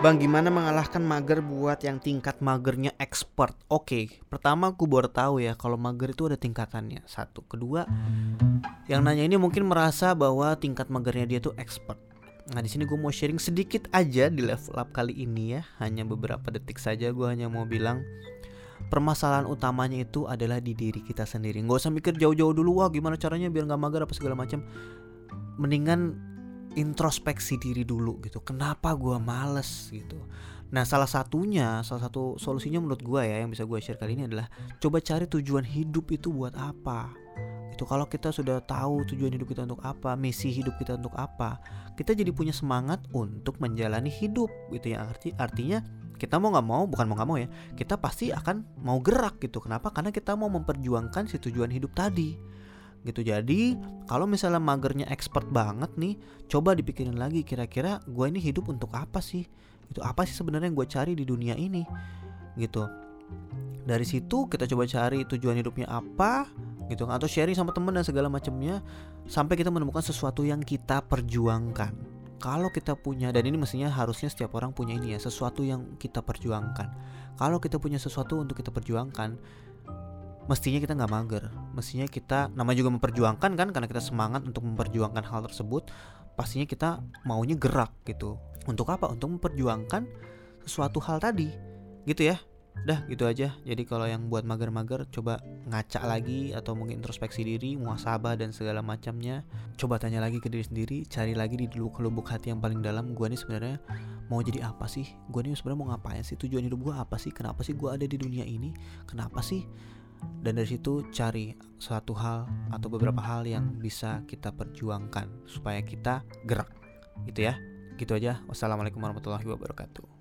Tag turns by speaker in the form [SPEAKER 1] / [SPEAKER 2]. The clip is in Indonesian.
[SPEAKER 1] Bang, gimana mengalahkan mager buat yang tingkat magernya expert? Oke, pertama aku baru tahu ya kalau mager itu ada tingkatannya. Satu, kedua, yang nanya ini mungkin merasa bahwa tingkat magernya dia tuh expert. Nah, di sini gue mau sharing sedikit aja di level up kali ini ya, hanya beberapa detik saja. Gue hanya mau bilang permasalahan utamanya itu adalah di diri kita sendiri. Gak usah mikir jauh-jauh dulu, wah gimana caranya biar nggak mager apa segala macam. Mendingan introspeksi diri dulu gitu. Kenapa gue males gitu? Nah salah satunya salah satu solusinya menurut gue ya yang bisa gue share kali ini adalah coba cari tujuan hidup itu buat apa. Itu kalau kita sudah tahu tujuan hidup kita untuk apa misi hidup kita untuk apa kita jadi punya semangat untuk menjalani hidup gitu ya. Arti artinya kita mau nggak mau bukan mau nggak mau ya kita pasti akan mau gerak gitu. Kenapa? Karena kita mau memperjuangkan si tujuan hidup tadi gitu. Jadi kalau misalnya magernya expert banget nih coba dipikirin lagi kira-kira gue ini hidup untuk apa sih? Itu apa sih sebenarnya yang gue cari di dunia ini? Gitu. Dari situ kita coba cari tujuan hidupnya apa gitu atau sharing sama temen dan segala macamnya sampai kita menemukan sesuatu yang kita perjuangkan. Kalau kita punya dan ini mestinya harusnya setiap orang punya ini ya sesuatu yang kita perjuangkan. Kalau kita punya sesuatu untuk kita perjuangkan mestinya kita nggak mager. Mestinya kita nama juga memperjuangkan kan karena kita semangat untuk memperjuangkan hal tersebut pastinya kita maunya gerak gitu. Untuk apa? Untuk memperjuangkan sesuatu hal tadi gitu ya. Dah gitu aja. Jadi kalau yang buat mager-mager Coba ngaca lagi Atau mungkin introspeksi diri Muasabah dan segala macamnya. Coba tanya lagi ke diri sendiri Cari lagi di dulu kelubuk hati yang paling dalam Gue nih sebenarnya Mau jadi apa sih? Gue nih sebenarnya mau ngapain sih? Tujuan hidup gue apa sih? Kenapa sih gue ada di dunia ini? Kenapa sih dan dari situ cari suatu hal atau beberapa hal yang bisa kita perjuangkan supaya kita gerak gitu ya. Gitu aja. Wassalamualaikum warahmatullahi wabarakatuh